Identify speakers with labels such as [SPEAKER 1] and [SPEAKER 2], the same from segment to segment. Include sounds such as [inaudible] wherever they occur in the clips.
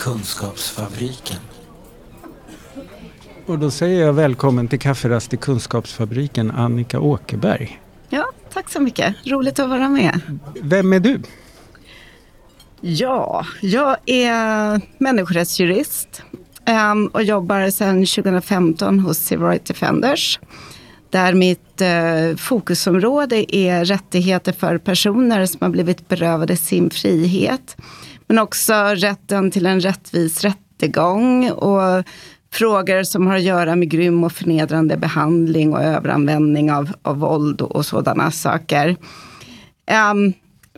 [SPEAKER 1] Kunskapsfabriken.
[SPEAKER 2] Och då säger jag välkommen till Kafferast i Kunskapsfabriken, Annika Åkerberg.
[SPEAKER 3] Ja, tack så mycket. Roligt att vara med.
[SPEAKER 2] Vem är du?
[SPEAKER 3] Ja, jag är människorättsjurist ehm, och jobbar sedan 2015 hos Civil Rights Defenders. Där mitt eh, fokusområde är rättigheter för personer som har blivit berövade sin frihet. Men också rätten till en rättvis rättegång och frågor som har att göra med grym och förnedrande behandling och överanvändning av, av våld och, och sådana saker. Um,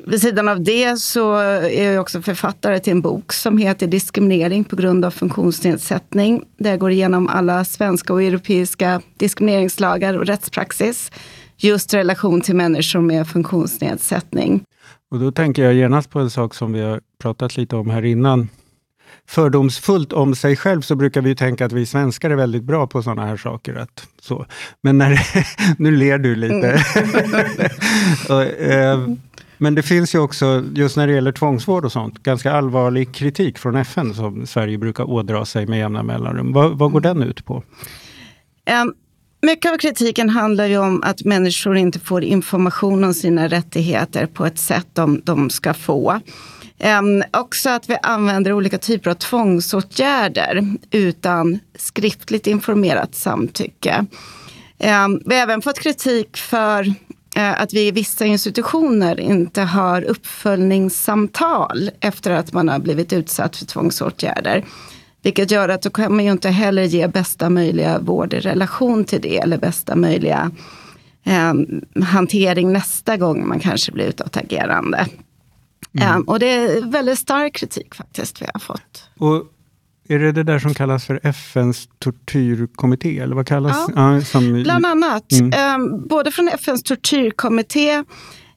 [SPEAKER 3] vid sidan av det så är jag också författare till en bok som heter Diskriminering på grund av funktionsnedsättning. Där jag går igenom alla svenska och europeiska diskrimineringslagar och rättspraxis. Just i relation till människor med funktionsnedsättning.
[SPEAKER 2] Och då tänker jag genast på en sak som vi har pratat lite om här innan. Fördomsfullt om sig själv så brukar vi tänka att vi svenskar är väldigt bra på sådana här saker. Att, så. Men när, [laughs] nu ler du lite. Mm. [laughs] och, eh, men det finns ju också, just när det gäller tvångsvård och sånt, ganska allvarlig kritik från FN som Sverige brukar ådra sig med jämna mellanrum. Vad, vad går den ut på?
[SPEAKER 3] Um, mycket av kritiken handlar ju om att människor inte får information om sina rättigheter på ett sätt de, de ska få. Äm, också att vi använder olika typer av tvångsåtgärder utan skriftligt informerat samtycke. Äm, vi har även fått kritik för äh, att vi i vissa institutioner inte har uppföljningssamtal efter att man har blivit utsatt för tvångsåtgärder. Vilket gör att kan man ju inte heller ge bästa möjliga vård i relation till det eller bästa möjliga eh, hantering nästa gång man kanske blir utåtagerande. Mm. Eh, och det är väldigt stark kritik faktiskt vi har fått.
[SPEAKER 2] Och är det det där som kallas för FNs tortyrkommitté? Eller vad kallas
[SPEAKER 3] ja, ja som, bland annat. Mm. Um, både från FNs tortyrkommitté,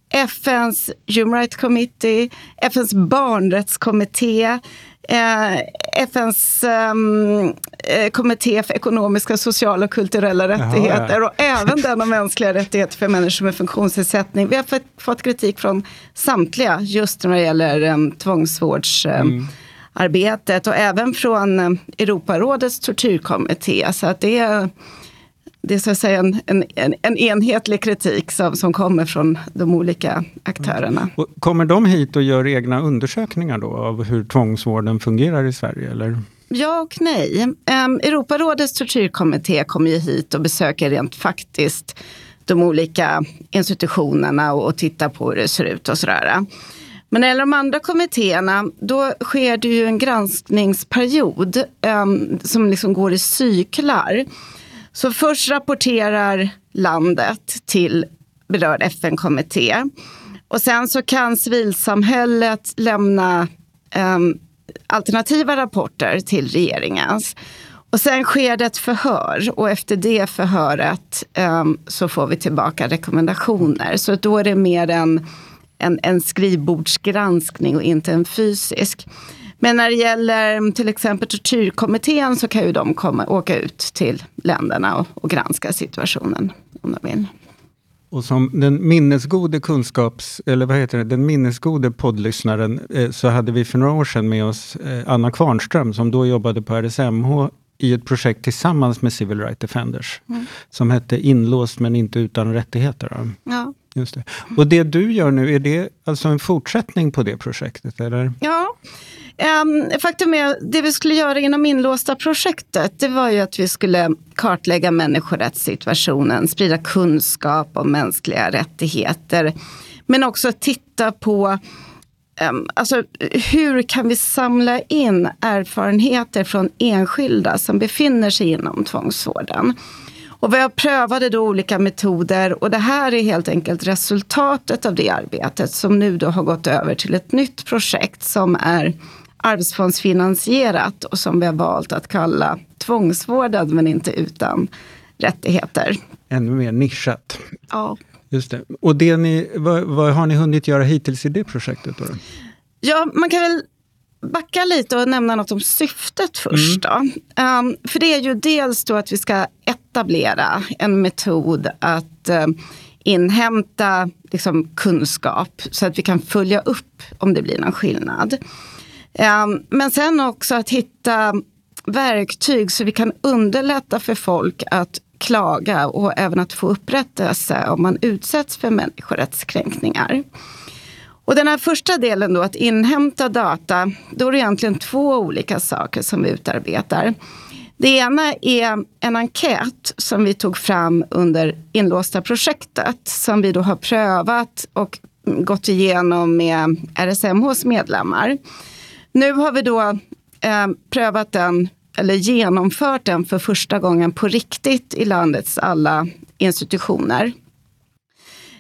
[SPEAKER 3] FNs Human Rights Committee, FNs barnrättskommitté, eh, FNs um, eh, kommitté för ekonomiska, sociala och kulturella rättigheter Jaha, ja. och även den om mänskliga rättigheter för människor med funktionsnedsättning. Vi har fått, fått kritik från samtliga just när det gäller um, tvångsvårds... Um, mm arbetet och även från eh, Europarådets tortyrkommitté. Så att det är, det är så att säga en, en, en enhetlig kritik som, som kommer från de olika aktörerna.
[SPEAKER 2] Och kommer de hit och gör egna undersökningar då av hur tvångsvården fungerar i Sverige? Eller?
[SPEAKER 3] Ja och nej. Um, Europarådets tortyrkommitté kommer ju hit och besöker rent faktiskt de olika institutionerna och, och tittar på hur det ser ut och sådär. Men när det gäller de andra kommittéerna, då sker det ju en granskningsperiod um, som liksom går i cyklar. Så först rapporterar landet till berörd FN-kommitté. Och sen så kan civilsamhället lämna um, alternativa rapporter till regeringens. Och sen sker det ett förhör och efter det förhöret um, så får vi tillbaka rekommendationer. Så då är det mer en en, en skrivbordsgranskning och inte en fysisk. Men när det gäller till exempel tortyrkommittén så kan ju de komma, åka ut till länderna och, och granska situationen om de vill.
[SPEAKER 2] Och som den minnesgode kunskaps, eller vad heter det, den minnesgode poddlyssnaren, eh, så hade vi för några år sedan med oss eh, Anna Kvarnström, som då jobbade på RSMH i ett projekt tillsammans med Civil Rights Defenders, mm. som hette Inlåst men inte utan rättigheter.
[SPEAKER 3] Ja.
[SPEAKER 2] Just det. Och det du gör nu, är det alltså en fortsättning på det projektet? Eller?
[SPEAKER 3] Ja. Um, faktum är, det vi skulle göra inom inlåsta projektet, det var ju att vi skulle kartlägga människorättssituationen, sprida kunskap om mänskliga rättigheter. Men också titta på um, alltså, hur kan vi samla in erfarenheter från enskilda som befinner sig inom tvångsvården. Och vi prövade då olika metoder och det här är helt enkelt resultatet av det arbetet som nu då har gått över till ett nytt projekt som är arbetsfondsfinansierat och som vi har valt att kalla tvångsvårdad men inte utan rättigheter.
[SPEAKER 2] Ännu mer nischat.
[SPEAKER 3] Ja.
[SPEAKER 2] Just det. Och det ni, vad, vad, har ni hunnit göra hittills i det projektet? Då?
[SPEAKER 3] Ja, man kan väl backa lite och nämna något om syftet först. Mm. Um, för det är ju dels då att vi ska etablera en metod att um, inhämta liksom, kunskap så att vi kan följa upp om det blir någon skillnad. Ehm, men sen också att hitta verktyg så vi kan underlätta för folk att klaga och även att få upprättelse om man utsätts för människorättskränkningar. Och den här första delen då, att inhämta data, då är det egentligen två olika saker som vi utarbetar. Det ena är en enkät som vi tog fram under inlåsta projektet, som vi då har prövat och gått igenom med RSMHs medlemmar. Nu har vi då eh, prövat den, eller genomfört den för första gången på riktigt i landets alla institutioner.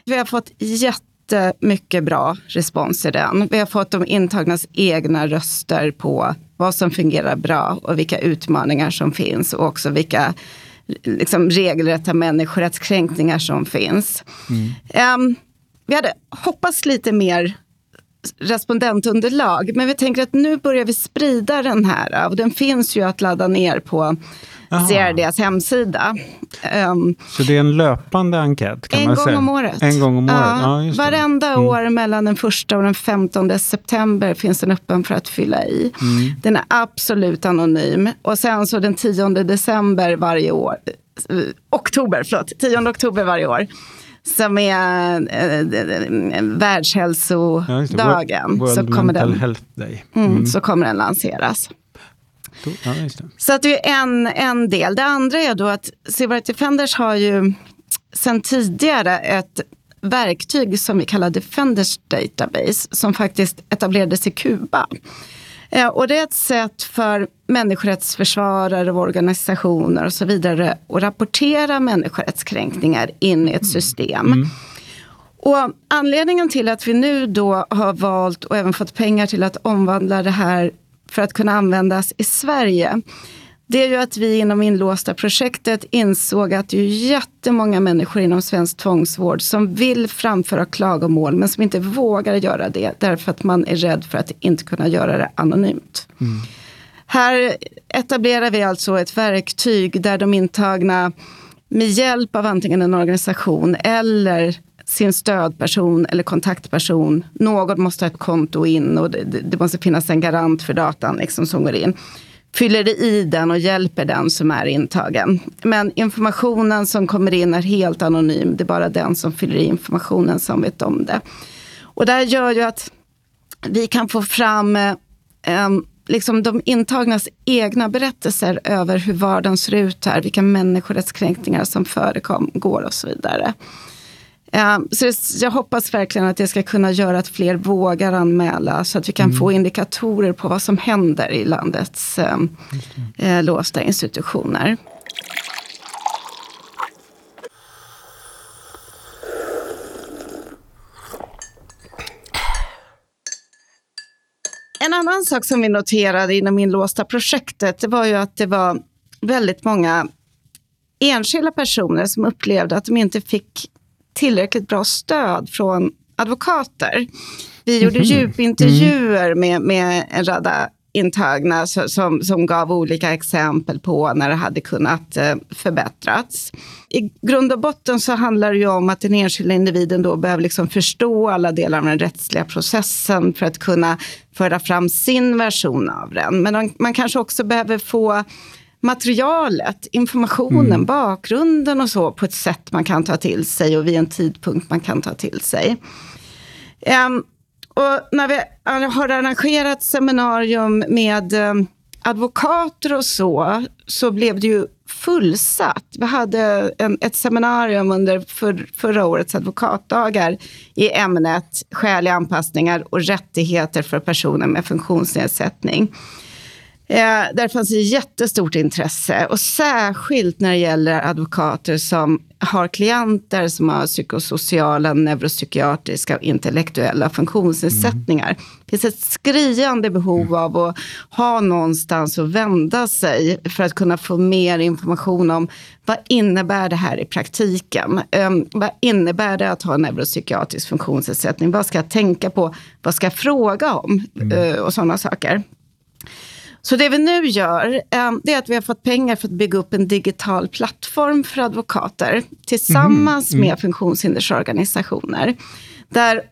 [SPEAKER 3] Vi har fått jättemycket bra respons i den. Vi har fått de intagnas egna röster på vad som fungerar bra och vilka utmaningar som finns och också vilka liksom, regelrätta människorättskränkningar som finns. Mm. Um, vi hade hoppats lite mer respondentunderlag. Men vi tänker att nu börjar vi sprida den här. Och den finns ju att ladda ner på CRDs hemsida.
[SPEAKER 2] Um, så det är en löpande enkät? Kan
[SPEAKER 3] en
[SPEAKER 2] man
[SPEAKER 3] gång
[SPEAKER 2] säga.
[SPEAKER 3] om året.
[SPEAKER 2] En gång om året.
[SPEAKER 3] Ja, ja varenda mm. år mellan den första och den 15 september finns den öppen för att fylla i. Mm. Den är absolut anonym. Och sen så den 10 december varje år, eh, oktober, förlåt, 10 oktober varje år som är äh, världshälsodagen.
[SPEAKER 2] World,
[SPEAKER 3] så kommer den. Mm. Mm, så kommer den lanseras.
[SPEAKER 2] Ja,
[SPEAKER 3] så att det är en, en del. Det andra är då att Civil Defenders har ju sedan tidigare ett verktyg som vi kallar Defenders Database som faktiskt etablerades i Kuba. Eh, och det är ett sätt för människorättsförsvarare och organisationer och så vidare att rapportera människorättskränkningar in i ett system. Mm. Och anledningen till att vi nu då har valt och även fått pengar till att omvandla det här för att kunna användas i Sverige det är ju att vi inom inlåsta projektet insåg att det är jättemånga människor inom svensk tvångsvård som vill framföra klagomål men som inte vågar göra det därför att man är rädd för att inte kunna göra det anonymt. Mm. Här etablerar vi alltså ett verktyg där de intagna med hjälp av antingen en organisation eller sin stödperson eller kontaktperson. Någon måste ha ett konto in och det, det måste finnas en garant för datan liksom som går in fyller i den och hjälper den som är intagen. Men informationen som kommer in är helt anonym. Det är bara den som fyller i informationen som vet om det. Och det här gör ju att vi kan få fram eh, liksom de intagnas egna berättelser över hur vardagen ser ut här, vilka människorättskränkningar som förekom, går och så vidare. Så jag hoppas verkligen att det ska kunna göra att fler vågar anmäla så att vi kan mm. få indikatorer på vad som händer i landets eh, låsta institutioner. En annan sak som vi noterade inom inlåsta projektet det var ju att det var väldigt många enskilda personer som upplevde att de inte fick tillräckligt bra stöd från advokater. Vi gjorde mm. djupintervjuer med, med en radda intagna som, som gav olika exempel på när det hade kunnat eh, förbättrats. I grund och botten så handlar det ju om att den enskilda individen då behöver liksom förstå alla delar av den rättsliga processen för att kunna föra fram sin version av den. Men man kanske också behöver få materialet, informationen, mm. bakgrunden och så på ett sätt man kan ta till sig och vid en tidpunkt man kan ta till sig. Um, och när vi har arrangerat seminarium med um, advokater och så, så blev det ju fullsatt. Vi hade en, ett seminarium under för, förra årets advokatdagar i ämnet skäliga anpassningar och rättigheter för personer med funktionsnedsättning. Eh, där fanns ett jättestort intresse och särskilt när det gäller advokater som har klienter som har psykosociala, neuropsykiatriska och intellektuella funktionsnedsättningar. Mm. Det finns ett skriande behov mm. av att ha någonstans att vända sig för att kunna få mer information om vad innebär det här i praktiken? Um, vad innebär det att ha neuropsykiatrisk funktionsnedsättning? Vad ska jag tänka på? Vad ska jag fråga om? Mm. Uh, och sådana saker. Så det vi nu gör eh, det är att vi har fått pengar för att bygga upp en digital plattform för advokater tillsammans mm. Mm. med funktionshindersorganisationer. Där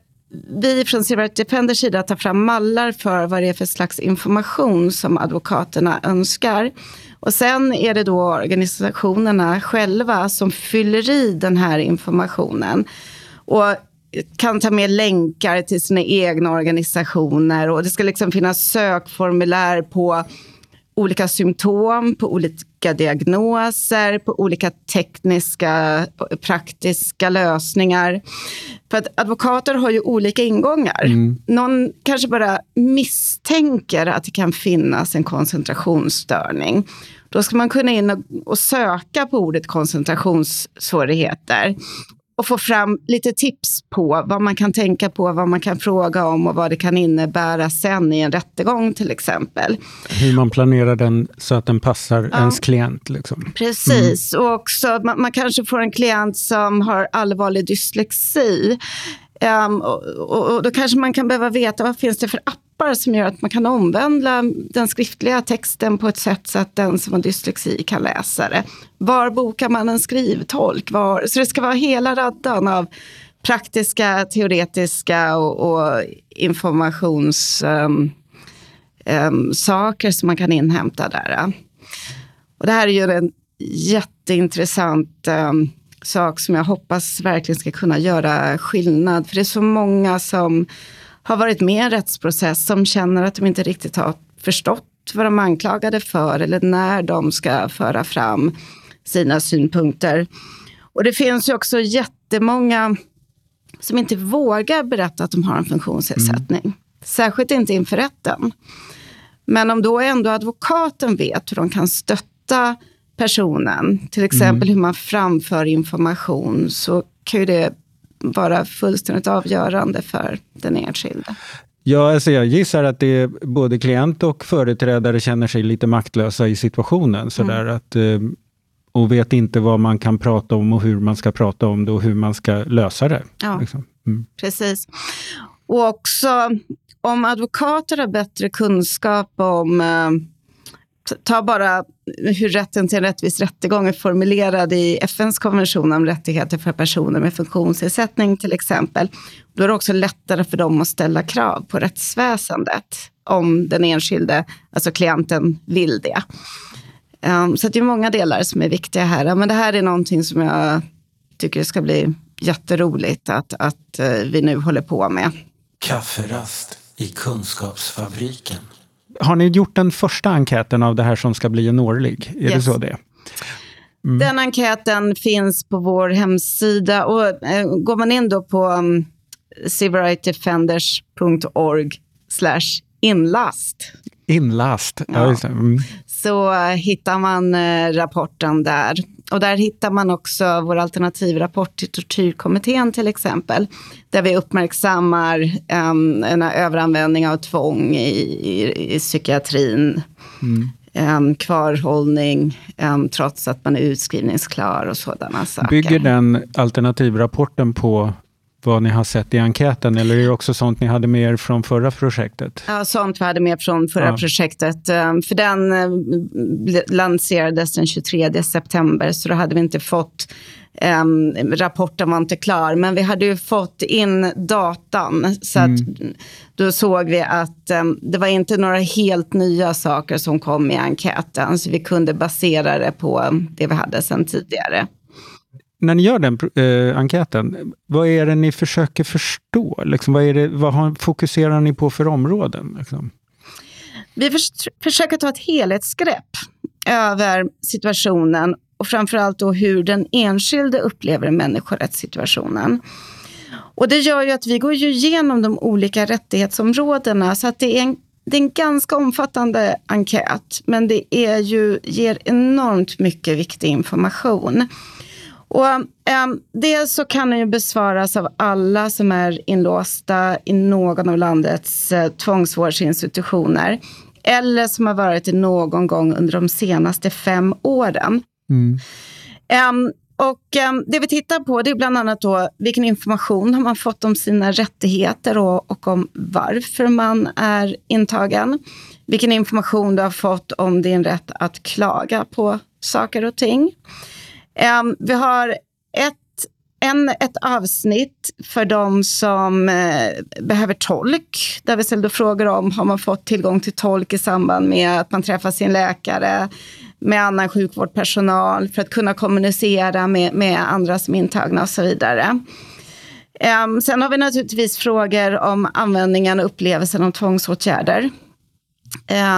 [SPEAKER 3] vi från Rights Defenders sida tar fram mallar för vad det är för slags information som advokaterna önskar. Och sen är det då organisationerna själva som fyller i den här informationen. Och kan ta med länkar till sina egna organisationer och det ska liksom finnas sökformulär på olika symptom, på olika diagnoser, på olika tekniska, praktiska lösningar. För att advokater har ju olika ingångar. Mm. Någon kanske bara misstänker att det kan finnas en koncentrationsstörning. Då ska man kunna in och söka på ordet koncentrationssvårigheter och få fram lite tips på vad man kan tänka på, vad man kan fråga om och vad det kan innebära sen i en rättegång till exempel.
[SPEAKER 2] Hur man planerar den så att den passar ja. ens klient. Liksom.
[SPEAKER 3] Precis, mm. och också man, man, kanske får en klient som har allvarlig dyslexi. Um, och, och, då kanske man kan behöva veta vad finns det för appar som gör att man kan omvandla den skriftliga texten på ett sätt så att den som har dyslexi kan läsa det. Var bokar man en skrivtolk? Var, så det ska vara hela raddan av praktiska, teoretiska och, och informationssaker ehm, ehm, um, um, som man kan inhämta där. Och det här är ju en jätteintressant um, sak som jag hoppas verkligen ska kunna göra skillnad. För det är så många som har varit med i en rättsprocess som känner att de inte riktigt har förstått vad de anklagade för eller när de ska föra fram sina synpunkter. Och det finns ju också jättemånga som inte vågar berätta att de har en funktionsnedsättning. Mm. Särskilt inte inför rätten. Men om då ändå advokaten vet hur de kan stötta personen, till exempel mm. hur man framför information, så kan ju det vara fullständigt avgörande för den enskilde.
[SPEAKER 2] Ja, alltså jag gissar att det både klient och företrädare känner sig lite maktlösa i situationen. Sådär mm. att, eh, och vet inte vad man kan prata om och hur man ska prata om det och hur man ska lösa det.
[SPEAKER 3] Ja, liksom. mm. precis. Och också om advokater har bättre kunskap om eh, ta bara hur rätten till en rättvis rättegång är formulerad i FNs konvention om rättigheter för personer med funktionsnedsättning till exempel. Då är det också lättare för dem att ställa krav på rättsväsendet om den enskilde, alltså klienten, vill det. Um, så det är många delar som är viktiga här. Men det här är någonting som jag tycker ska bli jätteroligt att, att uh, vi nu håller på med.
[SPEAKER 1] Kafferast i Kunskapsfabriken.
[SPEAKER 2] Har ni gjort den första enkäten av det här som ska bli en årlig? Är yes. det så det
[SPEAKER 3] mm. Den enkäten finns på vår hemsida och eh, går man in då på um, mm, civilrightdefenders.org inlast.
[SPEAKER 2] Inlast, ja. ja. Mm.
[SPEAKER 3] Så uh, hittar man uh, rapporten där. Och där hittar man också vår alternativrapport till tortyrkommittén till exempel. Där vi uppmärksammar um, en överanvändning av tvång i, i, i psykiatrin. Mm. Um, kvarhållning um, trots att man är utskrivningsklar och sådana saker.
[SPEAKER 2] Bygger den alternativrapporten på vad ni har sett i enkäten, eller är det också sånt ni hade med er från förra projektet?
[SPEAKER 3] Ja, sånt vi hade med från förra ja. projektet. Ehm, för den eh, lanserades den 23 september, så då hade vi inte fått Um, rapporten var inte klar, men vi hade ju fått in datan. Så mm. att då såg vi att um, det var inte några helt nya saker som kom i enkäten. Så vi kunde basera det på det vi hade sedan tidigare
[SPEAKER 2] när ni gör den eh, enkäten, vad är det ni försöker förstå? Liksom, vad, är det, vad har, fokuserar ni på för områden? Liksom?
[SPEAKER 3] Vi för, försöker ta ett helhetsgrepp över situationen och framförallt då hur den enskilde upplever människorättssituationen. Och det gör ju att vi går ju igenom de olika rättighetsområdena så att det är en det är en ganska omfattande enkät, men det är ju, ger enormt mycket viktig information. Och, um, dels så kan den ju besvaras av alla som är inlåsta i någon av landets uh, tvångsvårdsinstitutioner eller som har varit det någon gång under de senaste fem åren. Mm. Um, och um, Det vi tittar på det är bland annat då, vilken information har man fått om sina rättigheter och, och om varför man är intagen. Vilken information du har fått om din rätt att klaga på saker och ting. Um, vi har ett en, ett avsnitt för de som eh, behöver tolk, där vi ställde frågor om har man fått tillgång till tolk i samband med att man träffar sin läkare, med annan sjukvårdspersonal för att kunna kommunicera med, med andra som är intagna och så vidare. Um, sen har vi naturligtvis frågor om användningen och upplevelsen av tvångsåtgärder.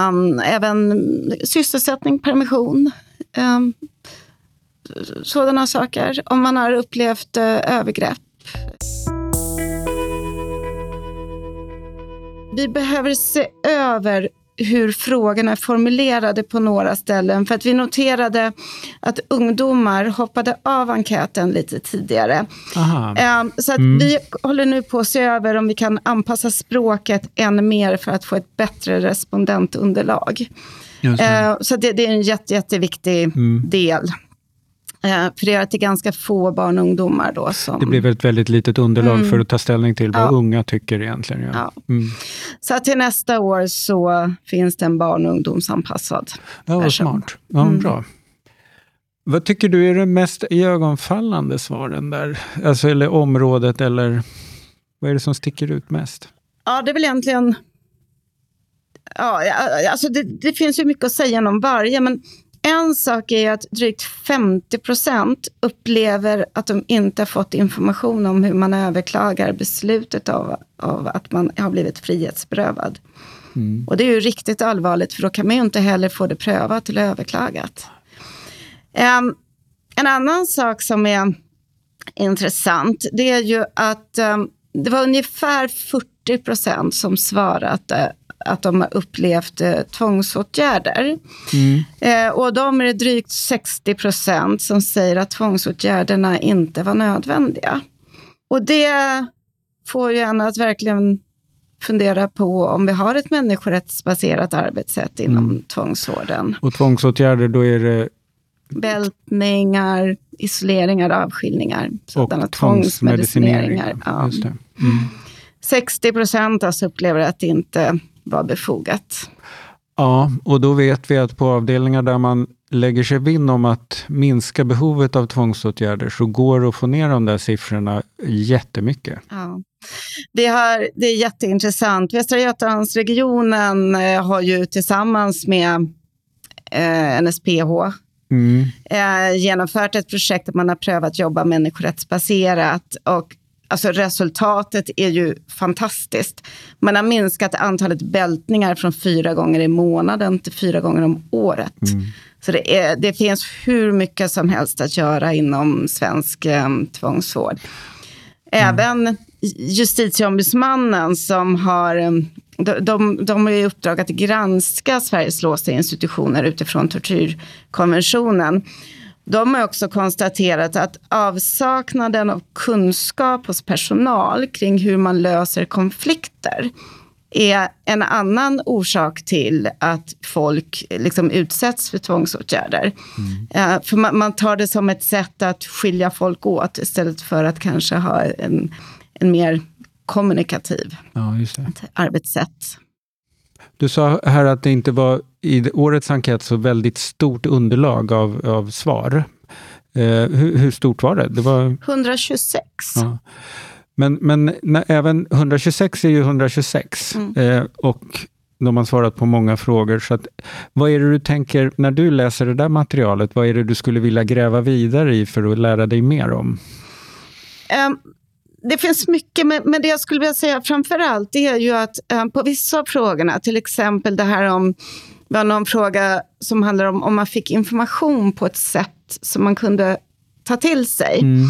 [SPEAKER 3] Um, även sysselsättning, permission, um, sådana saker. Om man har upplevt uh, övergrepp. Vi behöver se över hur frågorna är formulerade på några ställen. För att vi noterade att ungdomar hoppade av enkäten lite tidigare. Um, så att mm. vi håller nu på att se över om vi kan anpassa språket än mer för att få ett bättre respondentunderlag. Uh, så det, det, är en jätte, jätteviktig mm. del. Eh, för det är att det är ganska få barn och ungdomar då som...
[SPEAKER 2] Det blir ett väldigt litet underlag mm. för att ta ställning till vad ja. unga tycker egentligen. Ja. ja.
[SPEAKER 3] Mm. Så till nästa år så finns det en barn och ungdomsanpassad
[SPEAKER 2] Ja, vad smart. Ja, mm. Bra. Vad tycker du är det mest ögonfallande svaren där? Alltså, eller området, eller vad är det som sticker ut mest?
[SPEAKER 3] Ja, det är väl egentligen... Ja, alltså det, det finns ju mycket att säga om varje, men en sak är att drygt 50 procent upplever att de inte har fått information om hur man överklagar beslutet av, av att man har blivit frihetsberövad. Mm. Och det är ju riktigt allvarligt, för då kan man ju inte heller få det prövat eller överklagat. Um, en annan sak som är intressant, det är ju att um, det var ungefär 40 procent som svarade att de har upplevt eh, tvångsåtgärder. Mm. Eh, och de är det drygt 60 procent som säger att tvångsåtgärderna inte var nödvändiga. Och det får ju en att verkligen fundera på om vi har ett människorättsbaserat arbetssätt inom mm. tvångsvården.
[SPEAKER 2] Och tvångsåtgärder, då är det?
[SPEAKER 3] Bältningar, isoleringar, avskiljningar.
[SPEAKER 2] Och tvångsmedicineringar. Ja. Mm.
[SPEAKER 3] 60 procent alltså upplever att det inte var befogat.
[SPEAKER 2] Ja, och då vet vi att på avdelningar där man lägger sig vinn om att minska behovet av tvångsåtgärder så går det att få ner de där siffrorna jättemycket.
[SPEAKER 3] Ja. Det, har, det är jätteintressant. Västra Götalandsregionen eh, har ju tillsammans med eh, NSPH mm. eh, genomfört ett projekt där man har prövat att jobba människorättsbaserat. Och Alltså resultatet är ju fantastiskt. Man har minskat antalet bältningar från fyra gånger i månaden till fyra gånger om året. Mm. Så det, är, det, finns hur mycket som helst att göra inom svensk eh, tvångsvård. Även mm. justitieombudsmannen som har de, de, de har i uppdrag att granska Sveriges låsta institutioner utifrån tortyrkonventionen. De har också konstaterat att avsaknaden av kunskap hos personal kring hur man löser konflikter är en annan orsak till att folk liksom utsätts för tvångsåtgärder. Mm. Uh, för man, man, tar det som ett sätt att skilja folk åt istället för att kanske ha en, en mer kommunikativ
[SPEAKER 2] ja,
[SPEAKER 3] arbetssätt.
[SPEAKER 2] Du sa här att det inte var i årets enkät så väldigt stort underlag av, av svar. Eh, hur, hur, stort var det? det var...
[SPEAKER 3] 126. Ja.
[SPEAKER 2] Men, men när, även 126 är ju 126. Mm. Eh, och de har svarat på många frågor. Så att, vad är det du tänker, när du läser det där materialet, vad är det du skulle vilja gräva vidare i för att lära dig mer om?
[SPEAKER 3] Um, det finns mycket, men, det jag skulle vilja säga framför allt är ju att um, på vissa av frågorna, till exempel det här om det var någon fråga som handlar om om man fick information på ett sätt som man kunde ta till sig. Mm.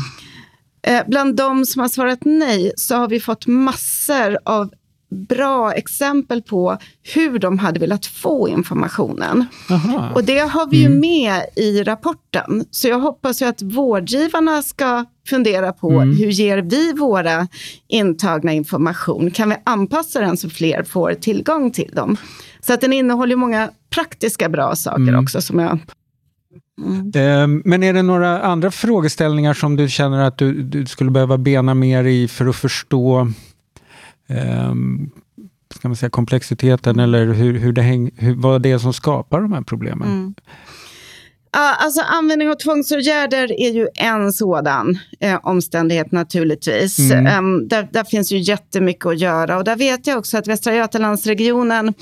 [SPEAKER 3] Eh, bland de som har svarat nej så har vi fått massor av bra exempel på hur de hade velat få informationen. Aha. Och det har vi ju mm. med i rapporten. Så jag hoppas ju att vårdgivarna ska fundera på mm. hur ger vi våra intagna information? Kan vi anpassa den så fler får tillgång till dem? Så att den innehåller många praktiska bra saker mm. också som jag
[SPEAKER 2] Mm. Ehm, men är det några andra frågeställningar som du känner att du, du skulle behöva bena mer i för att förstå um, ska man säga, komplexiteten eller hur, hur det häng, hur, vad det är som skapar de här problemen? Mm.
[SPEAKER 3] Ja, alltså användning av tvångsåtgärder är ju en sådan eh, omständighet naturligtvis.
[SPEAKER 2] Mm.
[SPEAKER 3] Um, där, där finns ju jättemycket att göra och där vet jag också att Västra Götalandsregionen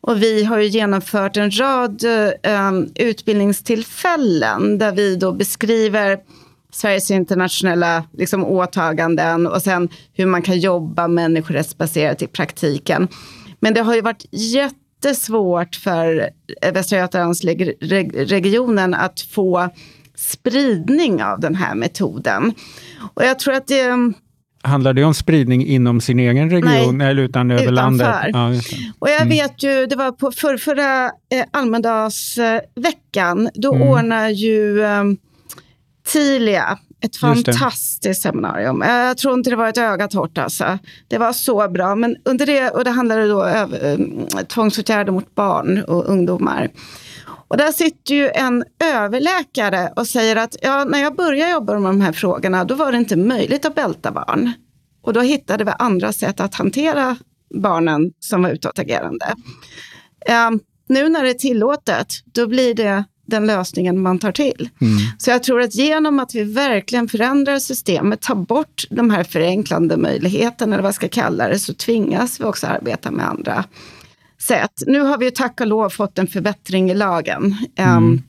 [SPEAKER 3] och vi har ju genomfört en rad um, utbildningstillfällen där vi då beskriver Sveriges internationella liksom, åtaganden och sen hur man kan jobba människorättsbaserat i praktiken. Men det har ju varit jättesvårt för Västra Götalandsregionen att få spridning av den här metoden. Och jag tror att det...
[SPEAKER 2] Handlar det om spridning inom sin egen region
[SPEAKER 3] Nej,
[SPEAKER 2] eller utan över
[SPEAKER 3] utanför.
[SPEAKER 2] landet? Ja.
[SPEAKER 3] Och jag
[SPEAKER 2] Mm.
[SPEAKER 3] vet ju, det var på för, förra eh, Almedalsveckan, då
[SPEAKER 2] Mm.
[SPEAKER 3] ordnar ju Tilia ett fantastiskt seminarium. Eh, Jag tror inte det var ett öga torrt alltså. Det var så bra. Men under det, och det handlade då om eh, tvångsåtgärder mot barn och ungdomar. Och där sitter ju en överläkare och säger att ja, när jag började jobba med de här frågorna, då var det inte möjligt att bälta barn. Och då hittade vi andra sätt att hantera barnen som var utåtagerande. Eh, nu när det är tillåtet, då blir det den lösningen man tar till.
[SPEAKER 2] Mm.
[SPEAKER 3] Så jag tror att genom att vi verkligen förändrar systemet, tar bort de här förenklande möjligheterna, eller vad jag ska kalla det, så tvingas vi också arbeta med andra sätt. Nu har vi ju tack och lov fått en förbättring i lagen.
[SPEAKER 2] Mm.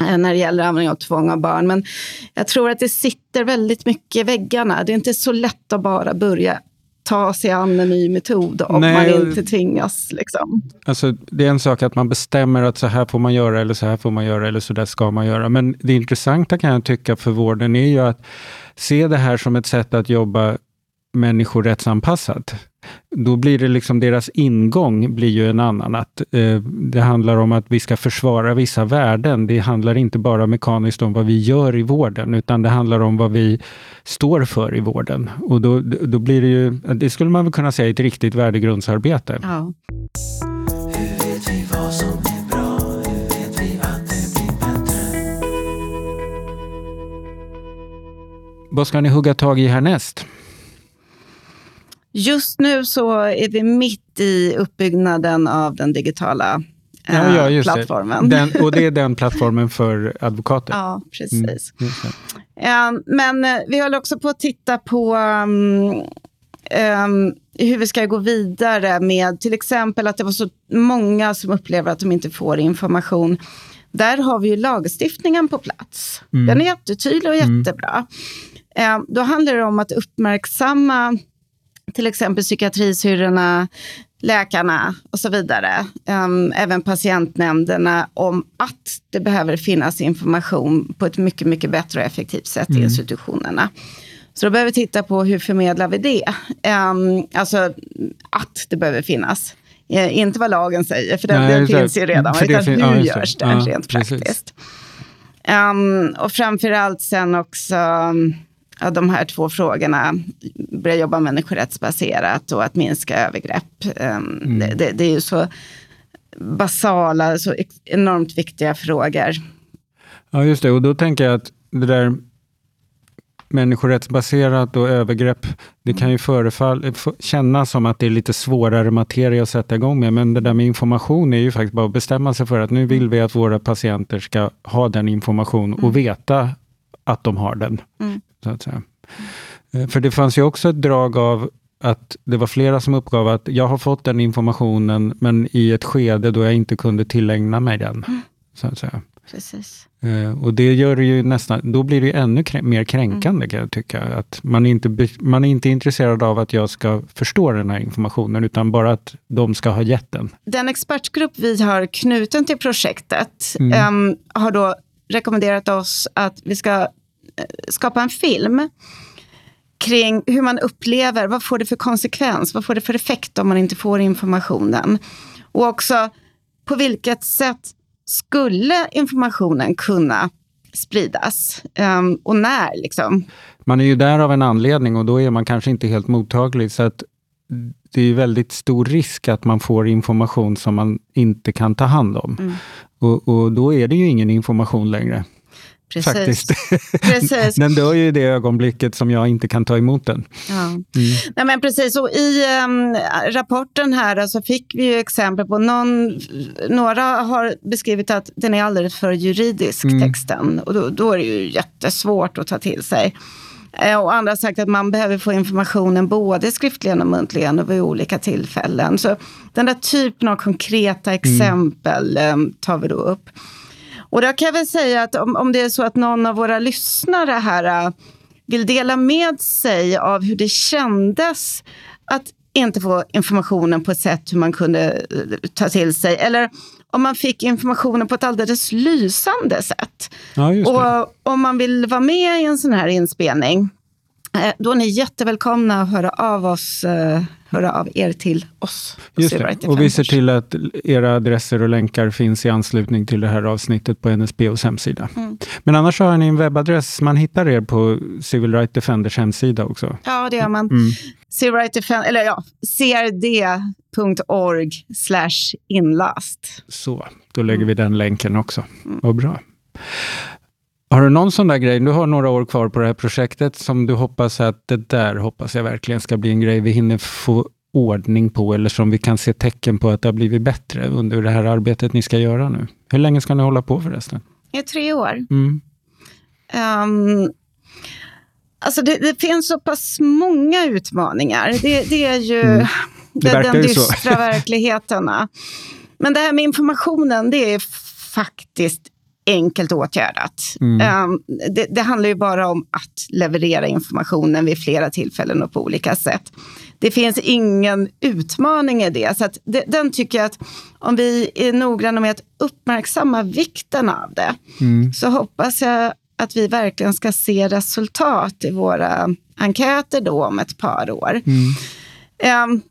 [SPEAKER 3] eh, när det gäller användning av tvång av barn. Men jag tror att det sitter väldigt mycket i väggarna. Det är inte så lätt att bara börja ta sig an en ny metod om
[SPEAKER 2] Nej,
[SPEAKER 3] man inte tvingas. Liksom.
[SPEAKER 2] Alltså, det är en sak att man bestämmer att så här får man göra eller så här får man göra eller så där ska man göra. Men det intressanta kan jag tycka för vården är ju att se det här som ett sätt att jobba människorättsanpassat. Då blir det liksom deras ingång blir ju en annan. Att, eh, det handlar om att vi ska försvara vissa värden. Det handlar inte bara mekaniskt om vad vi gör i vården, utan det handlar om vad vi står för i vården. Och då, då blir det ju, det skulle man väl kunna säga, ett riktigt värdegrundsarbete.
[SPEAKER 3] Ja.
[SPEAKER 1] Hur vet vi vad som är bra? Hur vet vi att det blir bättre?
[SPEAKER 2] Vad ska ni hugga tag i härnäst?
[SPEAKER 3] Just nu så är vi mitt i uppbyggnaden av den digitala eh,
[SPEAKER 2] Ja, ja, just det.
[SPEAKER 3] plattformen.
[SPEAKER 2] Den, och det är [laughs] den plattformen för advokater?
[SPEAKER 3] Ja, precis.
[SPEAKER 2] Mm, det.
[SPEAKER 3] Eh, men eh, vi håller också på att titta på um, um, hur vi ska gå vidare med till exempel att det var så många som upplever att de inte får information. Där har vi ju lagstiftningen på plats.
[SPEAKER 2] Mm.
[SPEAKER 3] Den är jättetydlig och jättebra. Eh, då handlar det om att uppmärksamma till exempel psykiatrisyrrorna, läkarna och så vidare, um, även patientnämnderna, om att det behöver finnas information på ett mycket, mycket bättre och effektivt sätt i institutionerna. Så då behöver vi titta på hur förmedlar vi det? Um, alltså att det behöver finnas. Eh, inte vad lagen säger, för den,
[SPEAKER 2] Nej,
[SPEAKER 3] den finns ju redan.
[SPEAKER 2] För det
[SPEAKER 3] Utan hur
[SPEAKER 2] ja,
[SPEAKER 3] görs det
[SPEAKER 2] Ja,
[SPEAKER 3] rent praktiskt? Um, och framförallt sen också um, ja, de här två frågorna, börja jobba människorättsbaserat och att minska övergrepp. Um,
[SPEAKER 2] Mm.
[SPEAKER 3] det, det, det är ju så basala, så enormt viktiga frågor.
[SPEAKER 2] Ja, just det. Och då tänker jag att det där människorättsbaserat och övergrepp, det kan ju förefall, f- kännas som att det är lite svårare materia att sätta igång med. Men det där med information är ju faktiskt bara att bestämma sig för att nu vill vi att våra patienter ska ha den information och veta att de har den.
[SPEAKER 3] Mm.
[SPEAKER 2] Så att säga. Eh, För det fanns ju också ett drag av att det var flera som uppgav att jag har fått den informationen, men i ett skede då jag inte kunde tillägna mig den. Så att säga.
[SPEAKER 3] Precis.
[SPEAKER 2] Eh, och det gör det ju nästan, då blir det ännu krä- mer kränkande kan jag tycka. Att man, inte, man är inte intresserad av att jag ska förstå den här informationen, utan bara att de ska ha gett den.
[SPEAKER 3] Den expertgrupp vi har knuten till projektet
[SPEAKER 2] Mm.
[SPEAKER 3] em, har då rekommenderat oss att vi ska eh, skapa en film kring hur man upplever, vad får det för konsekvens, vad får det för effekt om man inte får informationen. Och också på vilket sätt skulle informationen kunna spridas Em, och när liksom.
[SPEAKER 2] Man är ju där av en anledning och då är man kanske inte helt mottaglig. Så att det är väldigt stor risk att man får information som man inte kan ta hand om.
[SPEAKER 3] Mm.
[SPEAKER 2] Och, och då är det ju ingen information längre.
[SPEAKER 3] Precis.
[SPEAKER 2] faktiskt.
[SPEAKER 3] Precis. [laughs]
[SPEAKER 2] den dör ju i det ögonblicket som jag inte kan ta emot den.
[SPEAKER 3] Ja.
[SPEAKER 2] Mm.
[SPEAKER 3] Nej, men precis, och i um, rapporten här så fick vi ju exempel på någon, några har beskrivit att den är alldeles för juridisk,
[SPEAKER 2] Mm.
[SPEAKER 3] texten. Och då, då är det ju jättesvårt att ta till sig. Eh, Och andra har sagt att man behöver få informationen både skriftligen och muntligen och vid olika tillfällen. Så den där typen av konkreta exempel eh, tar vi då upp. Och där kan jag väl säga att om, om det är så att någon av våra lyssnare här äh, vill dela med sig av hur det kändes att inte få informationen på ett sätt hur man kunde eh, ta till sig. Eller om man fick informationen på ett alldeles lysande sätt.
[SPEAKER 2] Ja.
[SPEAKER 3] Och om man vill vara med i en sån här inspelning, eh, då är ni jättevälkomna att höra av, oss, eh, höra av er till oss. på
[SPEAKER 2] Just det. Och vi ser
[SPEAKER 3] Defenders.
[SPEAKER 2] till att era adresser och länkar finns i anslutning till det här avsnittet på NSBOs hemsida.
[SPEAKER 3] Mm.
[SPEAKER 2] Men annars har ni en webbadress. Man hittar er på Civil Right Defenders hemsida också.
[SPEAKER 3] Ja, det gör man.
[SPEAKER 2] Mm.
[SPEAKER 3] Civil Right Defend, eller ja, crd.org inlast.
[SPEAKER 2] Så, då lägger
[SPEAKER 3] Mm.
[SPEAKER 2] vi den länken också. Vad bra. Har du någon sån där grej, du har några år kvar på det här projektet, som du hoppas att det där hoppas jag verkligen ska bli en grej vi hinner få ordning på, eller som vi kan se tecken på att det har blivit bättre under det här arbetet ni ska göra nu? Hur länge ska ni hålla på förresten?
[SPEAKER 3] I tre år.
[SPEAKER 2] Mm.
[SPEAKER 3] Um, alltså det, det finns så pass många utmaningar. Det, det är ju
[SPEAKER 2] Mm. Det
[SPEAKER 3] den, den dystra verkligheten. [laughs] Men det här med informationen, det är faktiskt enkelt åtgärdat.
[SPEAKER 2] Mm.
[SPEAKER 3] Ehm, det, det handlar ju bara om att leverera informationen vid flera tillfällen och på olika sätt. Det finns ingen utmaning i det. Så att det, den tycker jag att om vi är noggranna med att uppmärksamma vikten av det,
[SPEAKER 2] Mm.
[SPEAKER 3] så hoppas jag att vi verkligen ska se resultat i våra enkäter då om ett par år.
[SPEAKER 2] Mm.
[SPEAKER 3] Ehm,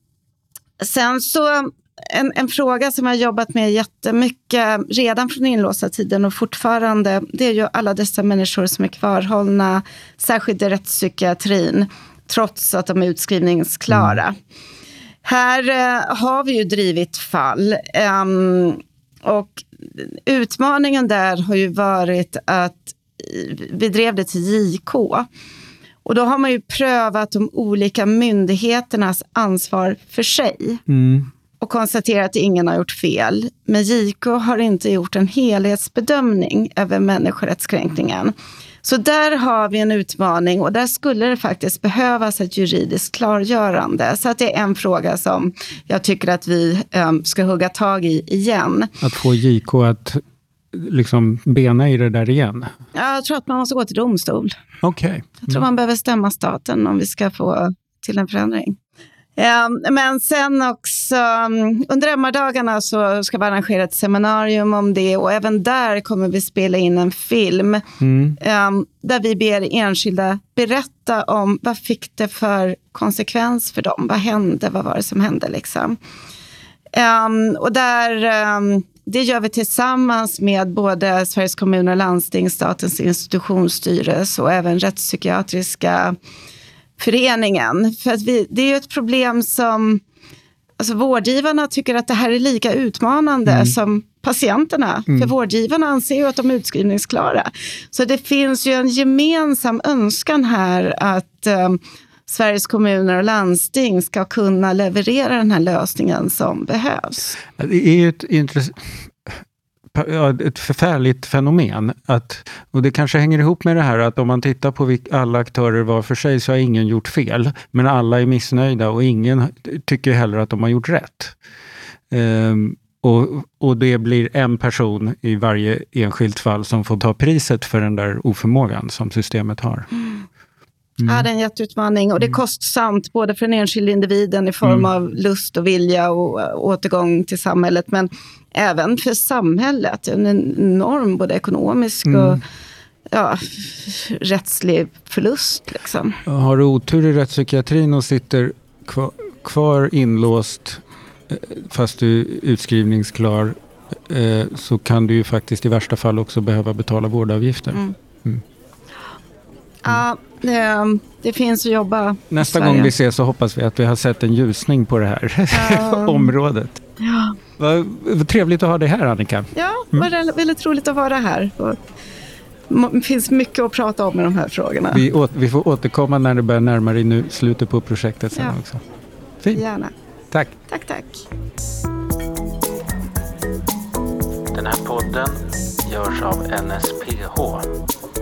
[SPEAKER 3] sen så en, en fråga som jag har jobbat med jättemycket redan från inlåsta tiden och fortfarande, det är ju alla dessa människor som är kvarhållna, särskilt i rättspsykiatrin, trots att de är utskrivningsklara. Här eh, har vi ju drivit fall. ehm, och utmaningen där har ju varit att eh, vi drev det till JK. Och då har man ju prövat de olika myndigheternas ansvar för sig
[SPEAKER 2] Mm.
[SPEAKER 3] Och konstaterat att ingen har gjort fel. Men JK har inte gjort en helhetsbedömning över människorättskränkningen. Så där har vi en utmaning och där skulle det faktiskt behövas ett juridiskt klargörande. Så att det är en fråga som jag tycker att vi eh, ska hugga tag i igen.
[SPEAKER 2] Att få JK att liksom bena i det där igen.
[SPEAKER 3] Jag tror att man måste gå till domstol.
[SPEAKER 2] Okej.
[SPEAKER 3] Jag tror man behöver stämma staten om vi ska få till en förändring. Eh, Men sen också, mm, under MR-dagarna så ska vi arrangera ett seminarium om det och även där kommer vi spela in en film
[SPEAKER 2] Mm.
[SPEAKER 3] eh, där vi ber enskilda berätta om vad fick det för konsekvens för dem? Vad hände? Vad var det som hände? Liksom? Eh, och där, det gör vi tillsammans med både Sveriges kommuner och landsting, Statens institutionsstyrelse och även Rättspsykiatriska föreningen. För att vi, det är ju ett problem som alltså vårdgivarna tycker att det här är lika utmanande som patienterna. För vårdgivarna anser ju att de är utskrivningsklara. Så det finns ju en gemensam önskan här att eh, Sveriges kommuner och landsting ska kunna leverera den här lösningen som behövs.
[SPEAKER 2] Det är ett, intress- ja, ett förfärligt fenomen. Att, och det kanske hänger ihop med det här att om man tittar på alla aktörer var för sig så har ingen gjort fel. Men alla är missnöjda och ingen tycker heller att de har gjort rätt. Um, och, och det blir en person i varje enskilt fall som får ta priset för den där oförmågan som systemet har. Mm.
[SPEAKER 3] Ja, det är en jätteutmaning och det är kostsamt både för den enskilda individen i form av lust och vilja och äh, återgång till samhället, men även för samhället. En enorm både ekonomisk och ja, rättslig förlust. Liksom.
[SPEAKER 2] Har du otur i rättspsykiatrin och sitter kvar, inlåst eh, fast du är utskrivningsklar eh, så kan du ju faktiskt i värsta fall också behöva betala vårdavgifter.
[SPEAKER 3] Mm. Ja, det, det finns att jobba
[SPEAKER 2] Nästa gång vi ses så hoppas vi att vi har sett en ljusning på det här
[SPEAKER 3] Ja. [laughs]
[SPEAKER 2] området.
[SPEAKER 3] Ja,
[SPEAKER 2] Vad, vad trevligt att ha dig här Annika.
[SPEAKER 3] ja det var väldigt roligt att vara här Det finns mycket att prata om i de här frågorna.
[SPEAKER 2] Vi, å, vi får återkomma när det börjar närma dig nu, slutet på projektet sen
[SPEAKER 3] Ja.
[SPEAKER 2] också. Fint,
[SPEAKER 3] Gärna.
[SPEAKER 2] tack.
[SPEAKER 3] Tack, tack.
[SPEAKER 2] Den här podden görs av NSPH,